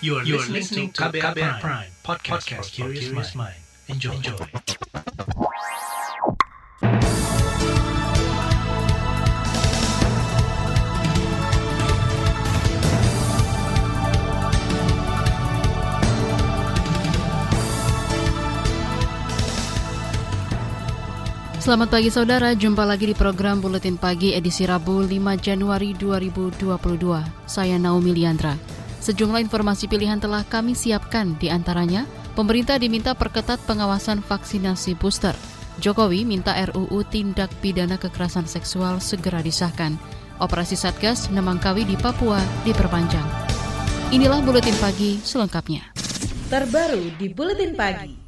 You are, listening, to KBR, KBR Prime, podcast, podcast for curious mind. Enjoy. Enjoy. Selamat pagi saudara, jumpa lagi di program Buletin Pagi edisi Rabu 5 Januari 2022. Saya Naomi Liandra. Sejumlah informasi pilihan telah kami siapkan di antaranya, pemerintah diminta perketat pengawasan vaksinasi booster. Jokowi minta RUU tindak pidana kekerasan seksual segera disahkan. Operasi Satgas Nemangkawi di Papua diperpanjang. Inilah Buletin Pagi selengkapnya. Terbaru di Buletin Pagi.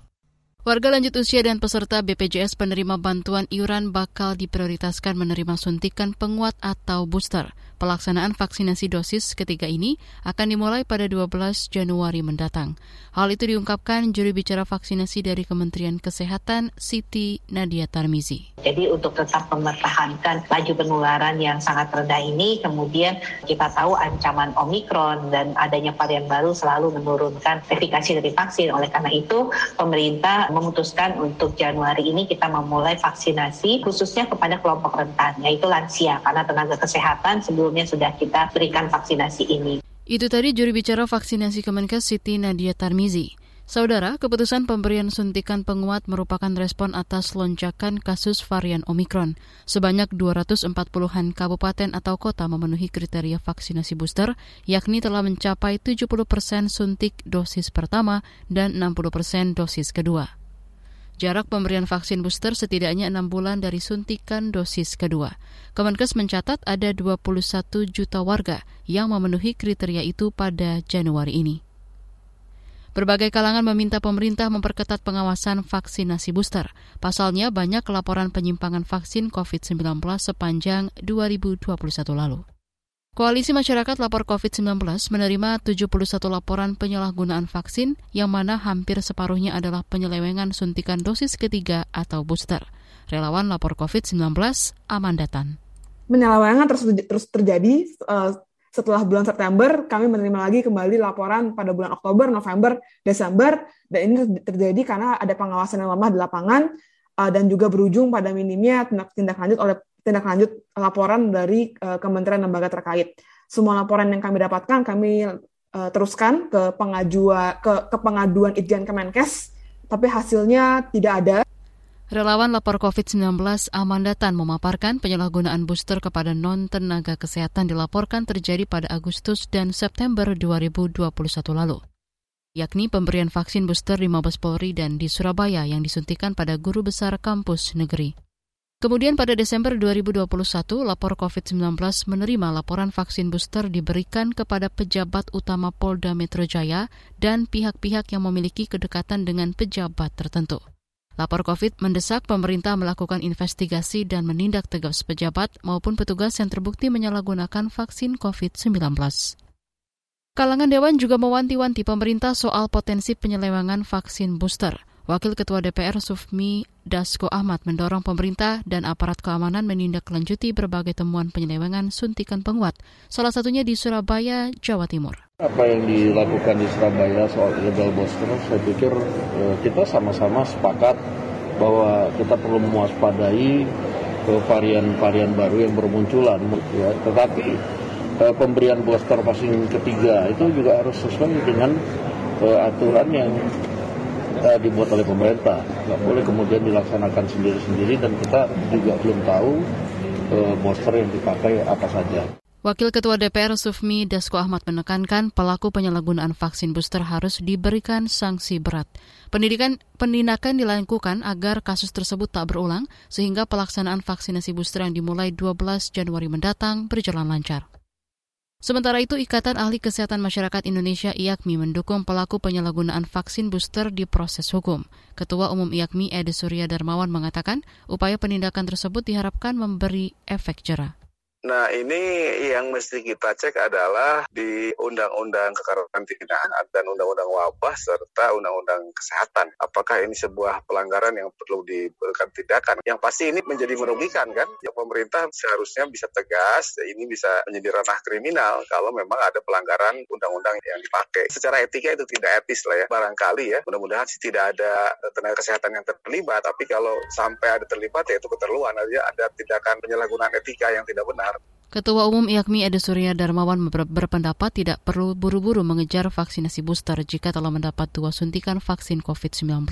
Warga lanjut usia dan peserta BPJS penerima bantuan iuran bakal diprioritaskan menerima suntikan penguat atau booster. Pelaksanaan vaksinasi dosis ketiga ini akan dimulai pada 12 Januari mendatang. Hal itu diungkapkan juri bicara vaksinasi dari Kementerian Kesehatan Siti Nadia Tarmizi. Jadi untuk tetap mempertahankan laju penularan yang sangat rendah ini, kemudian kita tahu ancaman Omikron dan adanya varian baru selalu menurunkan efikasi dari vaksin. Oleh karena itu, pemerintah memutuskan untuk Januari ini kita memulai vaksinasi khususnya kepada kelompok rentan, yaitu lansia, karena tenaga kesehatan sebelum sebelumnya sudah kita berikan vaksinasi ini. Itu tadi juri bicara vaksinasi Kemenkes Siti Nadia Tarmizi. Saudara, keputusan pemberian suntikan penguat merupakan respon atas lonjakan kasus varian Omikron. Sebanyak 240-an kabupaten atau kota memenuhi kriteria vaksinasi booster, yakni telah mencapai 70 persen suntik dosis pertama dan 60 persen dosis kedua. Jarak pemberian vaksin booster setidaknya enam bulan dari suntikan dosis kedua. Kemenkes mencatat ada 21 juta warga yang memenuhi kriteria itu pada Januari ini. Berbagai kalangan meminta pemerintah memperketat pengawasan vaksinasi booster. Pasalnya banyak laporan penyimpangan vaksin COVID-19 sepanjang 2021 lalu. Koalisi Masyarakat Lapor COVID-19 menerima 71 laporan penyalahgunaan vaksin yang mana hampir separuhnya adalah penyelewengan suntikan dosis ketiga atau booster. Relawan Lapor COVID-19 aman datang. Penyelewengan terus, terus terjadi uh, setelah bulan September, kami menerima lagi kembali laporan pada bulan Oktober, November, Desember, dan ini terjadi karena ada pengawasan yang lemah di lapangan, uh, dan juga berujung pada minimnya tindak, tindak lanjut oleh tindak lanjut laporan dari uh, kementerian lembaga terkait. Semua laporan yang kami dapatkan kami uh, teruskan ke pengajuan ke, ke pengaduan Itjen Kemenkes, tapi hasilnya tidak ada. Relawan lapor COVID-19 Amanda Tan memaparkan penyalahgunaan booster kepada non-tenaga kesehatan dilaporkan terjadi pada Agustus dan September 2021 lalu yakni pemberian vaksin booster di Mabes Polri dan di Surabaya yang disuntikan pada guru besar kampus negeri. Kemudian pada Desember 2021, lapor COVID-19 menerima laporan vaksin booster diberikan kepada pejabat utama Polda Metro Jaya dan pihak-pihak yang memiliki kedekatan dengan pejabat tertentu. Lapor COVID mendesak pemerintah melakukan investigasi dan menindak tegas pejabat maupun petugas yang terbukti menyalahgunakan vaksin COVID-19. Kalangan Dewan juga mewanti-wanti pemerintah soal potensi penyelewengan vaksin booster. Wakil Ketua DPR Sufmi Dasko Ahmad mendorong pemerintah dan aparat keamanan menindaklanjuti berbagai temuan penyelewengan suntikan penguat, salah satunya di Surabaya, Jawa Timur. Apa yang dilakukan di Surabaya soal illegal booster, saya pikir eh, kita sama-sama sepakat bahwa kita perlu mewaspadai eh, varian-varian baru yang bermunculan. Ya. Tetapi eh, pemberian booster vaksin ketiga itu juga harus sesuai dengan aturan yang dibuat oleh pemerintah. Nggak boleh kemudian dilaksanakan sendiri-sendiri dan kita juga belum tahu booster yang dipakai apa saja. Wakil Ketua DPR Sufmi Dasko Ahmad menekankan pelaku penyalahgunaan vaksin booster harus diberikan sanksi berat. Pendidikan penindakan dilakukan agar kasus tersebut tak berulang sehingga pelaksanaan vaksinasi booster yang dimulai 12 Januari mendatang berjalan lancar. Sementara itu, Ikatan Ahli Kesehatan Masyarakat Indonesia IAKMI mendukung pelaku penyalahgunaan vaksin booster di proses hukum. Ketua Umum IAKMI Edi Surya Darmawan mengatakan, upaya penindakan tersebut diharapkan memberi efek jerah Nah ini yang mesti kita cek adalah di Undang-Undang Kekarantinaan dan Undang-Undang Wabah serta Undang-Undang Kesehatan. Apakah ini sebuah pelanggaran yang perlu diberikan tindakan? Yang pasti ini menjadi merugikan kan? Ya, pemerintah seharusnya bisa tegas, ini bisa menjadi ranah kriminal kalau memang ada pelanggaran undang-undang yang dipakai. Secara etika itu tidak etis lah ya, barangkali ya. Mudah-mudahan sih tidak ada tenaga kesehatan yang terlibat, tapi kalau sampai ada terlibat ya itu keterluan aja ada tindakan penyalahgunaan etika yang tidak benar. Ketua Umum IAKMI Ede Surya Darmawan berpendapat tidak perlu buru-buru mengejar vaksinasi booster jika telah mendapat dua suntikan vaksin COVID-19.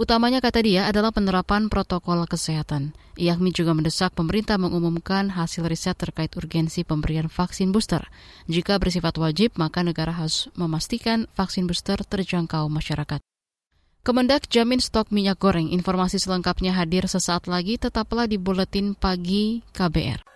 Utamanya kata dia adalah penerapan protokol kesehatan. IAKMI juga mendesak pemerintah mengumumkan hasil riset terkait urgensi pemberian vaksin booster. Jika bersifat wajib, maka negara harus memastikan vaksin booster terjangkau masyarakat. Kemendak jamin stok minyak goreng. Informasi selengkapnya hadir sesaat lagi, tetaplah di Buletin Pagi KBR.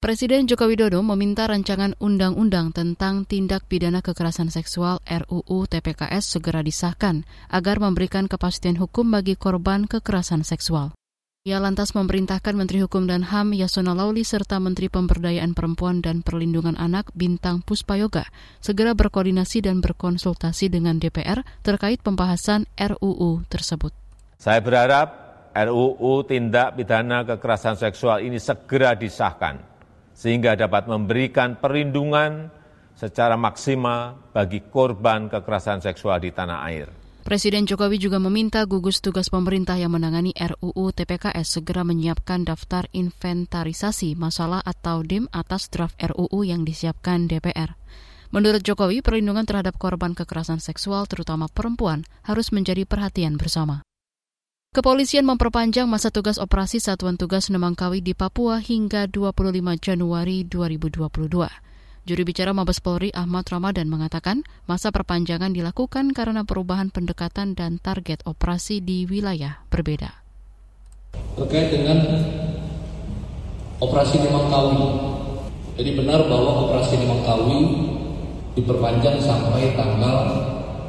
Presiden Joko Widodo meminta rancangan undang-undang tentang tindak pidana kekerasan seksual RUU TPKS segera disahkan agar memberikan kepastian hukum bagi korban kekerasan seksual. Ia lantas memerintahkan Menteri Hukum dan HAM Yasona Lauli serta Menteri Pemberdayaan Perempuan dan Perlindungan Anak Bintang Puspayoga segera berkoordinasi dan berkonsultasi dengan DPR terkait pembahasan RUU tersebut. Saya berharap RUU tindak pidana kekerasan seksual ini segera disahkan sehingga dapat memberikan perlindungan secara maksimal bagi korban kekerasan seksual di tanah air. Presiden Jokowi juga meminta gugus tugas pemerintah yang menangani RUU TPKS segera menyiapkan daftar inventarisasi masalah atau DIM atas draft RUU yang disiapkan DPR. Menurut Jokowi, perlindungan terhadap korban kekerasan seksual, terutama perempuan, harus menjadi perhatian bersama. Kepolisian memperpanjang masa tugas operasi Satuan Tugas Nemangkawi di Papua hingga 25 Januari 2022. Juru bicara Mabes Polri Ahmad Ramadan mengatakan masa perpanjangan dilakukan karena perubahan pendekatan dan target operasi di wilayah berbeda. Terkait dengan operasi Nemangkawi, jadi benar bahwa operasi Nemangkawi diperpanjang sampai tanggal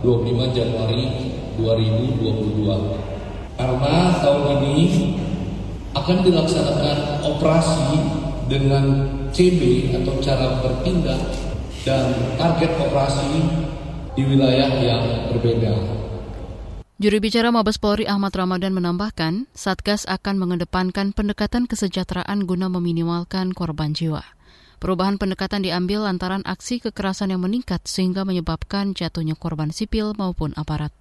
25 Januari 2022 karena tahun ini akan dilaksanakan operasi dengan CB atau cara bertindak dan target operasi di wilayah yang berbeda. Juru bicara Mabes Polri Ahmad Ramadan menambahkan, Satgas akan mengedepankan pendekatan kesejahteraan guna meminimalkan korban jiwa. Perubahan pendekatan diambil lantaran aksi kekerasan yang meningkat sehingga menyebabkan jatuhnya korban sipil maupun aparat.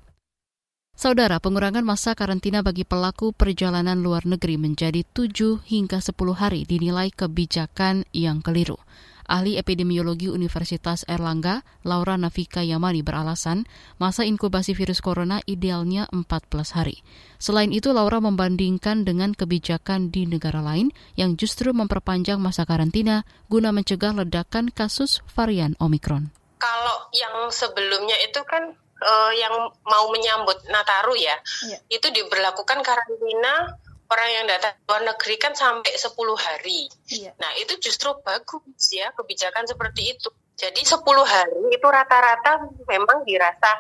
Saudara, pengurangan masa karantina bagi pelaku perjalanan luar negeri menjadi 7 hingga 10 hari dinilai kebijakan yang keliru. Ahli epidemiologi Universitas Erlangga, Laura Nafika Yamani beralasan masa inkubasi virus corona idealnya 14 hari. Selain itu, Laura membandingkan dengan kebijakan di negara lain yang justru memperpanjang masa karantina guna mencegah ledakan kasus varian Omikron. Kalau yang sebelumnya itu kan uh, yang mau menyambut Nataru ya, yeah. itu diberlakukan karantina orang yang datang luar negeri kan sampai 10 hari. Yeah. Nah, itu justru bagus ya kebijakan seperti itu. Jadi 10 hari itu rata-rata memang dirasa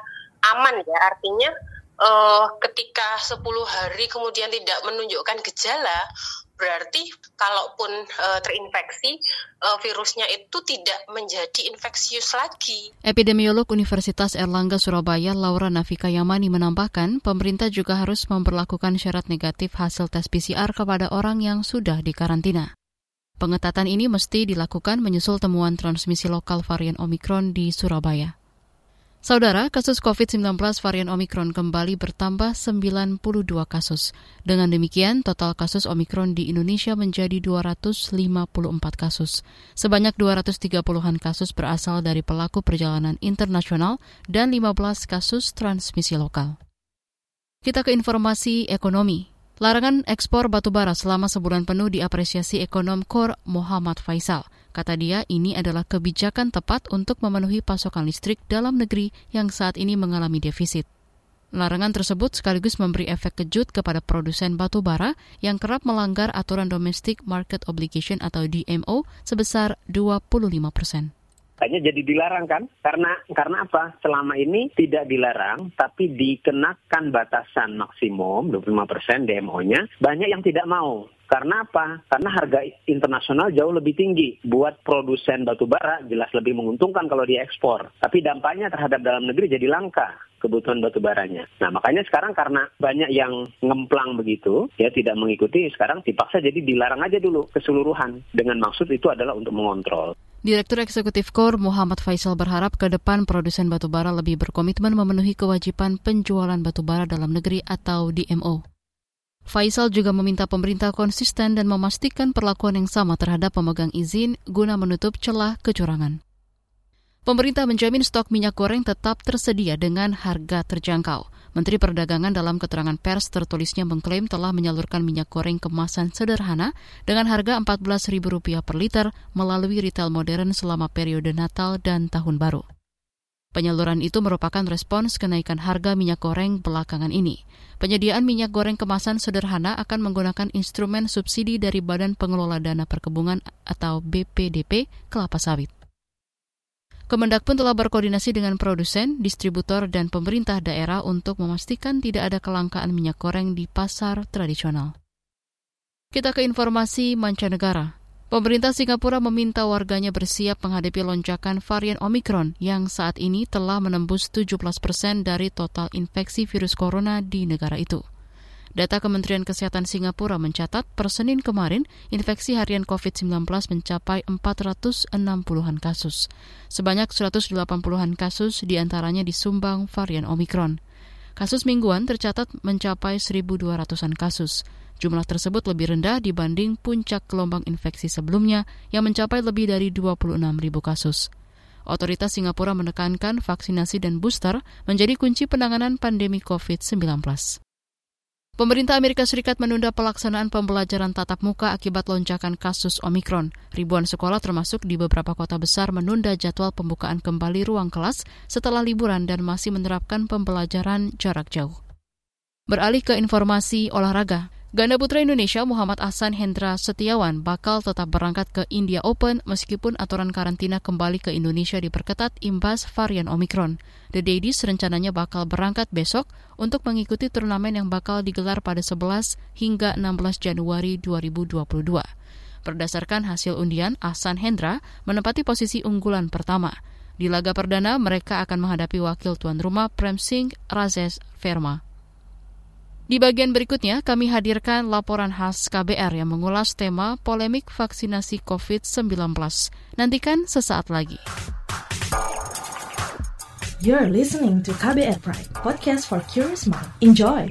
aman ya. Artinya uh, ketika 10 hari kemudian tidak menunjukkan gejala, berarti kalaupun uh, terinfeksi uh, virusnya itu tidak menjadi infeksius lagi. Epidemiolog Universitas Erlangga Surabaya Laura Nafika Yamani menambahkan, pemerintah juga harus memperlakukan syarat negatif hasil tes PCR kepada orang yang sudah dikarantina. Pengetatan ini mesti dilakukan menyusul temuan transmisi lokal varian Omikron di Surabaya. Saudara, kasus COVID-19 varian Omikron kembali bertambah 92 kasus. Dengan demikian, total kasus Omikron di Indonesia menjadi 254 kasus. Sebanyak 230-an kasus berasal dari pelaku perjalanan internasional dan 15 kasus transmisi lokal. Kita ke informasi ekonomi. Larangan ekspor batubara selama sebulan penuh diapresiasi ekonom KOR Muhammad Faisal. Kata dia, ini adalah kebijakan tepat untuk memenuhi pasokan listrik dalam negeri yang saat ini mengalami defisit. Larangan tersebut sekaligus memberi efek kejut kepada produsen batu bara yang kerap melanggar aturan Domestic Market Obligation atau DMO sebesar 25 persen makanya jadi dilarang kan? Karena karena apa? Selama ini tidak dilarang, tapi dikenakan batasan maksimum 25% DMO-nya, banyak yang tidak mau. Karena apa? Karena harga internasional jauh lebih tinggi. Buat produsen batu bara jelas lebih menguntungkan kalau diekspor. Tapi dampaknya terhadap dalam negeri jadi langka kebutuhan batu baranya. Nah makanya sekarang karena banyak yang ngemplang begitu, ya tidak mengikuti, sekarang dipaksa jadi dilarang aja dulu keseluruhan. Dengan maksud itu adalah untuk mengontrol. Direktur Eksekutif KOR Muhammad Faisal berharap ke depan produsen batubara lebih berkomitmen memenuhi kewajiban penjualan batubara dalam negeri atau DMO. Faisal juga meminta pemerintah konsisten dan memastikan perlakuan yang sama terhadap pemegang izin guna menutup celah kecurangan. Pemerintah menjamin stok minyak goreng tetap tersedia dengan harga terjangkau. Menteri Perdagangan dalam keterangan pers tertulisnya mengklaim telah menyalurkan minyak goreng kemasan sederhana dengan harga Rp14.000 per liter melalui retail modern selama periode Natal dan Tahun Baru. Penyaluran itu merupakan respons kenaikan harga minyak goreng belakangan ini. Penyediaan minyak goreng kemasan sederhana akan menggunakan instrumen subsidi dari Badan Pengelola Dana Perkebunan atau BPDP kelapa sawit. Kemendak pun telah berkoordinasi dengan produsen, distributor, dan pemerintah daerah untuk memastikan tidak ada kelangkaan minyak goreng di pasar tradisional. Kita ke informasi mancanegara. Pemerintah Singapura meminta warganya bersiap menghadapi lonjakan varian Omicron yang saat ini telah menembus 17 persen dari total infeksi virus corona di negara itu. Data Kementerian Kesehatan Singapura mencatat per Senin kemarin infeksi harian COVID-19 mencapai 460-an kasus. Sebanyak 180-an kasus di antaranya disumbang varian Omikron. Kasus mingguan tercatat mencapai 1.200-an kasus. Jumlah tersebut lebih rendah dibanding puncak gelombang infeksi sebelumnya yang mencapai lebih dari 26.000 kasus. Otoritas Singapura menekankan vaksinasi dan booster menjadi kunci penanganan pandemi COVID-19. Pemerintah Amerika Serikat menunda pelaksanaan pembelajaran tatap muka akibat lonjakan kasus Omikron. Ribuan sekolah termasuk di beberapa kota besar menunda jadwal pembukaan kembali ruang kelas setelah liburan dan masih menerapkan pembelajaran jarak jauh. Beralih ke informasi olahraga, Ganda putra Indonesia Muhammad Ahsan Hendra Setiawan bakal tetap berangkat ke India Open meskipun aturan karantina kembali ke Indonesia diperketat imbas varian Omicron. The Daddies rencananya bakal berangkat besok untuk mengikuti turnamen yang bakal digelar pada 11 hingga 16 Januari 2022. Berdasarkan hasil undian, Ahsan Hendra menempati posisi unggulan pertama. Di laga perdana, mereka akan menghadapi wakil tuan rumah Prem Singh Razes Verma. Di bagian berikutnya, kami hadirkan laporan khas KBR yang mengulas tema polemik vaksinasi COVID-19. Nantikan sesaat lagi. You're listening to KBR Pride, podcast for curious mind. Enjoy!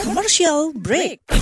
Commercial break.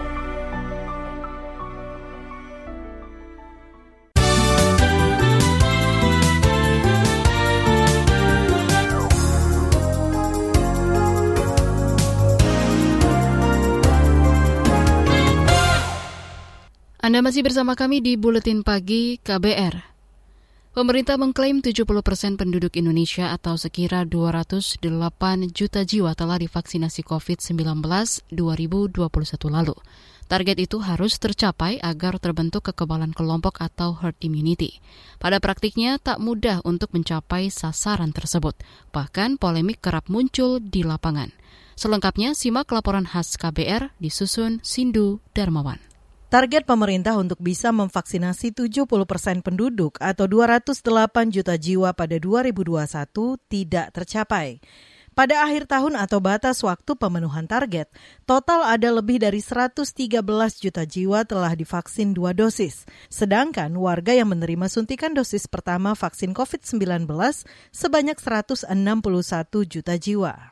Masih bersama kami di Buletin Pagi KBR. Pemerintah mengklaim 70 persen penduduk Indonesia atau sekira 208 juta jiwa telah divaksinasi COVID-19 2021 lalu. Target itu harus tercapai agar terbentuk kekebalan kelompok atau herd immunity. Pada praktiknya tak mudah untuk mencapai sasaran tersebut. Bahkan polemik kerap muncul di lapangan. Selengkapnya simak laporan khas KBR disusun Sindu Darmawan. Target pemerintah untuk bisa memvaksinasi 70 persen penduduk atau 208 juta jiwa pada 2021 tidak tercapai. Pada akhir tahun atau batas waktu pemenuhan target, total ada lebih dari 113 juta jiwa telah divaksin dua dosis. Sedangkan warga yang menerima suntikan dosis pertama vaksin COVID-19 sebanyak 161 juta jiwa.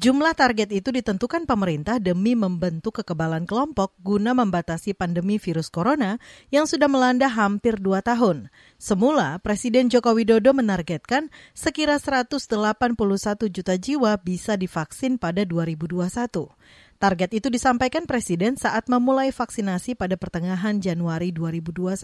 Jumlah target itu ditentukan pemerintah demi membentuk kekebalan kelompok guna membatasi pandemi virus corona yang sudah melanda hampir dua tahun. Semula, Presiden Joko Widodo menargetkan sekira 181 juta jiwa bisa divaksin pada 2021. Target itu disampaikan Presiden saat memulai vaksinasi pada pertengahan Januari 2021.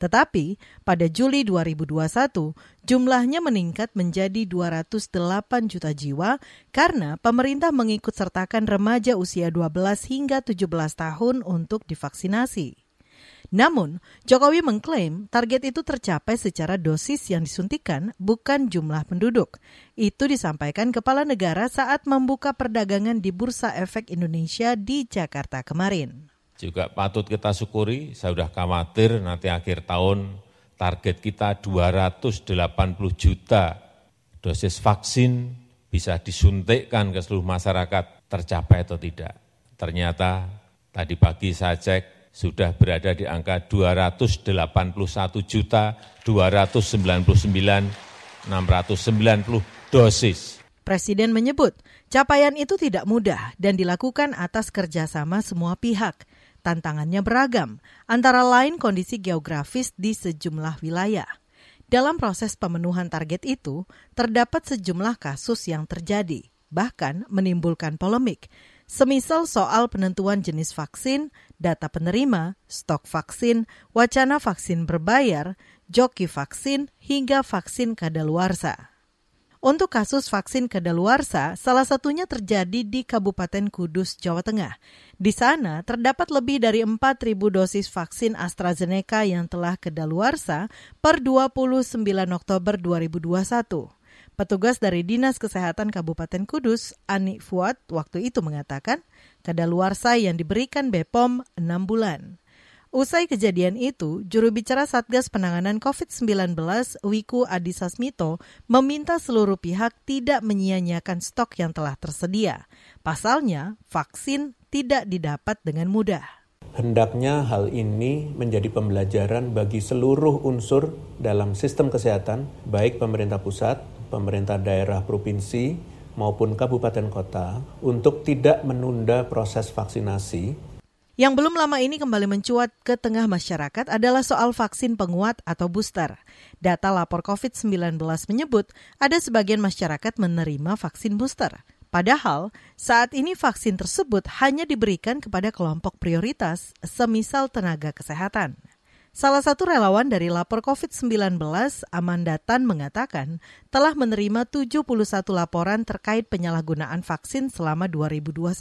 Tetapi pada Juli 2021, jumlahnya meningkat menjadi 208 juta jiwa karena pemerintah mengikut sertakan remaja usia 12 hingga 17 tahun untuk divaksinasi. Namun, Jokowi mengklaim target itu tercapai secara dosis yang disuntikan, bukan jumlah penduduk. Itu disampaikan Kepala Negara saat membuka perdagangan di Bursa Efek Indonesia di Jakarta kemarin. Juga patut kita syukuri, saya sudah khawatir nanti akhir tahun target kita 280 juta dosis vaksin bisa disuntikkan ke seluruh masyarakat tercapai atau tidak. Ternyata tadi pagi saya cek sudah berada di angka 281 juta 299 690 dosis. Presiden menyebut capaian itu tidak mudah dan dilakukan atas kerjasama semua pihak. Tantangannya beragam, antara lain kondisi geografis di sejumlah wilayah. Dalam proses pemenuhan target itu, terdapat sejumlah kasus yang terjadi, bahkan menimbulkan polemik semisal soal penentuan jenis vaksin, data penerima, stok vaksin, wacana vaksin berbayar, joki vaksin, hingga vaksin kadaluarsa. Untuk kasus vaksin kadaluarsa, salah satunya terjadi di Kabupaten Kudus, Jawa Tengah. Di sana terdapat lebih dari 4.000 dosis vaksin AstraZeneca yang telah kedaluarsa per 29 Oktober 2021. Petugas dari Dinas Kesehatan Kabupaten Kudus, Ani Fuad, waktu itu mengatakan kadaluarsa yang diberikan BPOM 6 bulan. Usai kejadian itu, juru bicara Satgas Penanganan COVID-19 Wiku Adisasmito meminta seluruh pihak tidak menyia-nyiakan stok yang telah tersedia. Pasalnya, vaksin tidak didapat dengan mudah. Hendaknya hal ini menjadi pembelajaran bagi seluruh unsur dalam sistem kesehatan, baik pemerintah pusat, pemerintah daerah provinsi maupun kabupaten kota untuk tidak menunda proses vaksinasi. Yang belum lama ini kembali mencuat ke tengah masyarakat adalah soal vaksin penguat atau booster. Data lapor COVID-19 menyebut ada sebagian masyarakat menerima vaksin booster. Padahal saat ini vaksin tersebut hanya diberikan kepada kelompok prioritas, semisal tenaga kesehatan. Salah satu relawan dari lapor COVID-19, Amanda Tan mengatakan telah menerima 71 laporan terkait penyalahgunaan vaksin selama 2021.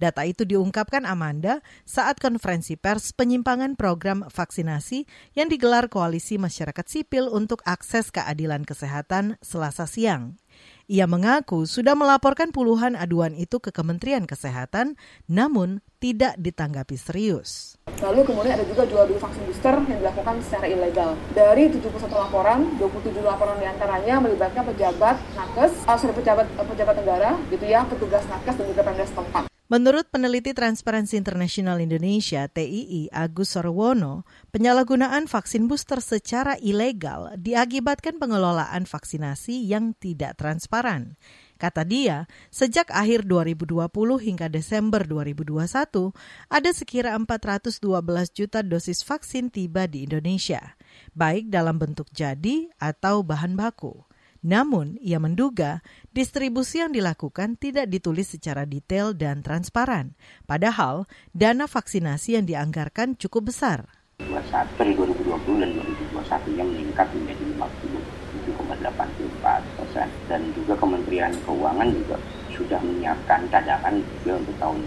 Data itu diungkapkan Amanda saat konferensi pers penyimpangan program vaksinasi yang digelar Koalisi Masyarakat Sipil untuk Akses Keadilan Kesehatan Selasa siang. Ia mengaku sudah melaporkan puluhan aduan itu ke Kementerian Kesehatan, namun tidak ditanggapi serius. Lalu kemudian ada juga jual beli vaksin booster yang dilakukan secara ilegal. Dari 71 laporan, 27 laporan di antaranya melibatkan pejabat nakes, uh, sorry, pejabat uh, pejabat negara, gitu ya, petugas nakes dan juga pemda setempat. Menurut peneliti Transparency International Indonesia (TII) Agus Sorwono, penyalahgunaan vaksin booster secara ilegal diakibatkan pengelolaan vaksinasi yang tidak transparan. Kata dia, sejak akhir 2020 hingga Desember 2021, ada sekira 412 juta dosis vaksin tiba di Indonesia, baik dalam bentuk jadi atau bahan baku. Namun, ia menduga distribusi yang dilakukan tidak ditulis secara detail dan transparan, padahal dana vaksinasi yang dianggarkan cukup besar. 21 2020 dan 2021 yang meningkat menjadi 57,84 persen dan juga Kementerian Keuangan juga sudah menyiapkan cadangan juga untuk tahun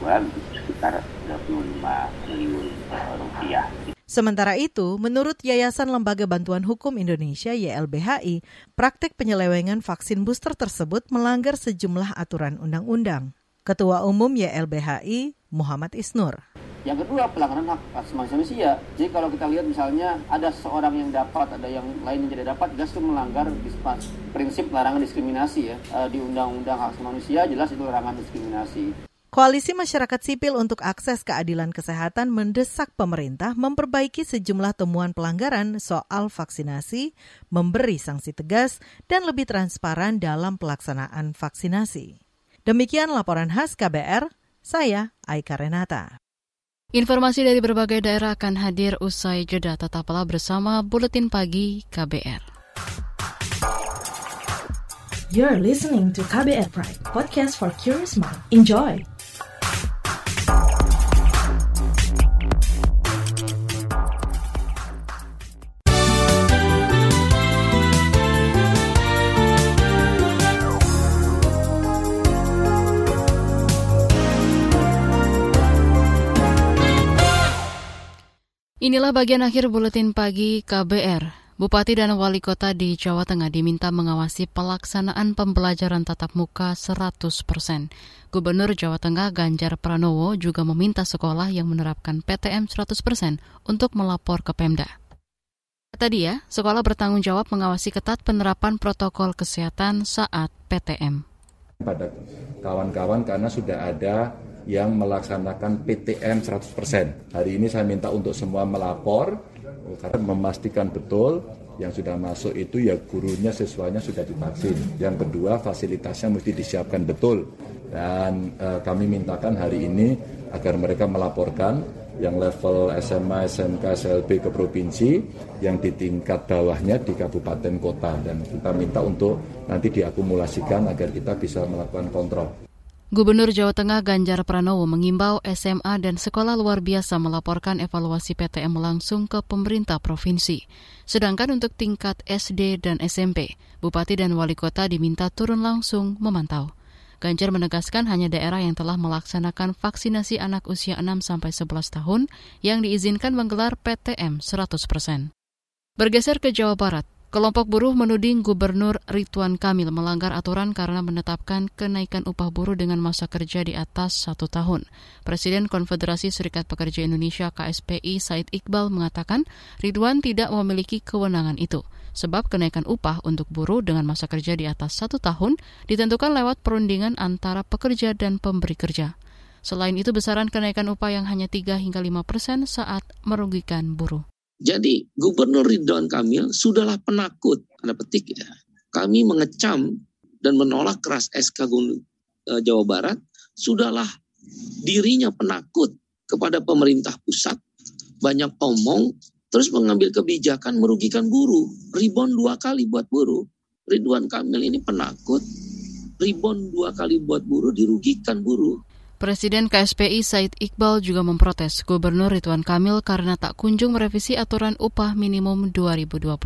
2022 sekitar 25 triliun rupiah. Sementara itu, menurut Yayasan Lembaga Bantuan Hukum Indonesia YLBHI, praktek penyelewengan vaksin booster tersebut melanggar sejumlah aturan undang-undang. Ketua Umum YLBHI, Muhammad Isnur. Yang kedua, pelanggaran hak asasi manusia. Jadi kalau kita lihat misalnya ada seorang yang dapat, ada yang lain yang tidak dapat, jelas itu melanggar prinsip larangan diskriminasi ya. Eh, di Undang-Undang Hak Asasi Manusia jelas itu larangan diskriminasi. Koalisi Masyarakat Sipil untuk Akses Keadilan Kesehatan mendesak pemerintah memperbaiki sejumlah temuan pelanggaran soal vaksinasi, memberi sanksi tegas, dan lebih transparan dalam pelaksanaan vaksinasi. Demikian laporan khas KBR, saya Aika Renata. Informasi dari berbagai daerah akan hadir usai jeda tetaplah bersama Buletin Pagi KBR. You're listening to KBR Pride, podcast for curious mind. Enjoy! Inilah bagian akhir buletin pagi KBR. Bupati dan Wali Kota di Jawa Tengah diminta mengawasi pelaksanaan pembelajaran tatap muka 100 persen. Gubernur Jawa Tengah Ganjar Pranowo juga meminta sekolah yang menerapkan PTM 100 persen untuk melapor ke Pemda. Kata dia, sekolah bertanggung jawab mengawasi ketat penerapan protokol kesehatan saat PTM. Pada kawan-kawan karena sudah ada yang melaksanakan PTM 100%. Hari ini saya minta untuk semua melapor karena memastikan betul yang sudah masuk itu ya gurunya siswanya sudah divaksin. Yang kedua fasilitasnya mesti disiapkan betul dan e, kami mintakan hari ini agar mereka melaporkan yang level SMA, SMK, SLB ke provinsi, yang di tingkat bawahnya di kabupaten kota dan kita minta untuk nanti diakumulasikan agar kita bisa melakukan kontrol. Gubernur Jawa Tengah Ganjar Pranowo mengimbau SMA dan sekolah luar biasa melaporkan evaluasi PTM langsung ke pemerintah provinsi. Sedangkan untuk tingkat SD dan SMP, Bupati dan Wali Kota diminta turun langsung memantau. Ganjar menegaskan hanya daerah yang telah melaksanakan vaksinasi anak usia 6 sampai 11 tahun yang diizinkan menggelar PTM 100%. Bergeser ke Jawa Barat, Kelompok buruh menuding Gubernur Ridwan Kamil melanggar aturan karena menetapkan kenaikan upah buruh dengan masa kerja di atas satu tahun. Presiden Konfederasi Serikat Pekerja Indonesia KSPI Said Iqbal mengatakan Ridwan tidak memiliki kewenangan itu, sebab kenaikan upah untuk buruh dengan masa kerja di atas satu tahun ditentukan lewat perundingan antara pekerja dan pemberi kerja. Selain itu, besaran kenaikan upah yang hanya 3 hingga 5 persen saat merugikan buruh. Jadi Gubernur Ridwan Kamil sudahlah penakut, ada petik ya. Kami mengecam dan menolak keras SK e, Jawa Barat, sudahlah dirinya penakut kepada pemerintah pusat, banyak omong, terus mengambil kebijakan merugikan buruh. Ribon dua kali buat buruh. Ridwan Kamil ini penakut, ribon dua kali buat buruh, dirugikan buruh. Presiden KSPI Said Iqbal juga memprotes Gubernur Ridwan Kamil karena tak kunjung merevisi aturan upah minimum 2022.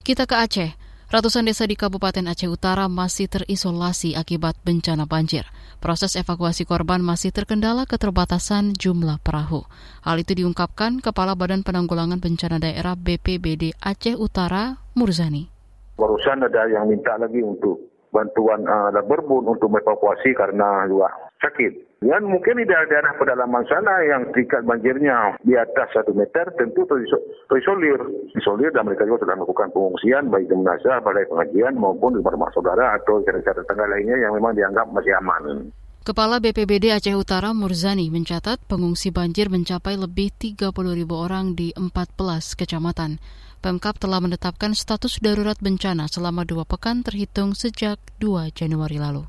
Kita ke Aceh. Ratusan desa di Kabupaten Aceh Utara masih terisolasi akibat bencana banjir. Proses evakuasi korban masih terkendala keterbatasan jumlah perahu. Hal itu diungkapkan Kepala Badan Penanggulangan Bencana Daerah BPBD Aceh Utara, Murzani. Barusan ada yang minta lagi untuk bantuan uh, berbun untuk evakuasi karena juga sakit. Dan mungkin di daerah-daerah pedalaman sana yang tingkat banjirnya di atas satu meter tentu terisolir. Isolir dan mereka juga sudah melakukan pengungsian baik di Menasa, balai pengajian maupun di rumah saudara atau cara-cara tetangga lainnya yang memang dianggap masih aman. Kepala BPBD Aceh Utara Murzani mencatat pengungsi banjir mencapai lebih 30 ribu orang di 14 kecamatan. Pemkap telah menetapkan status darurat bencana selama dua pekan terhitung sejak 2 Januari lalu.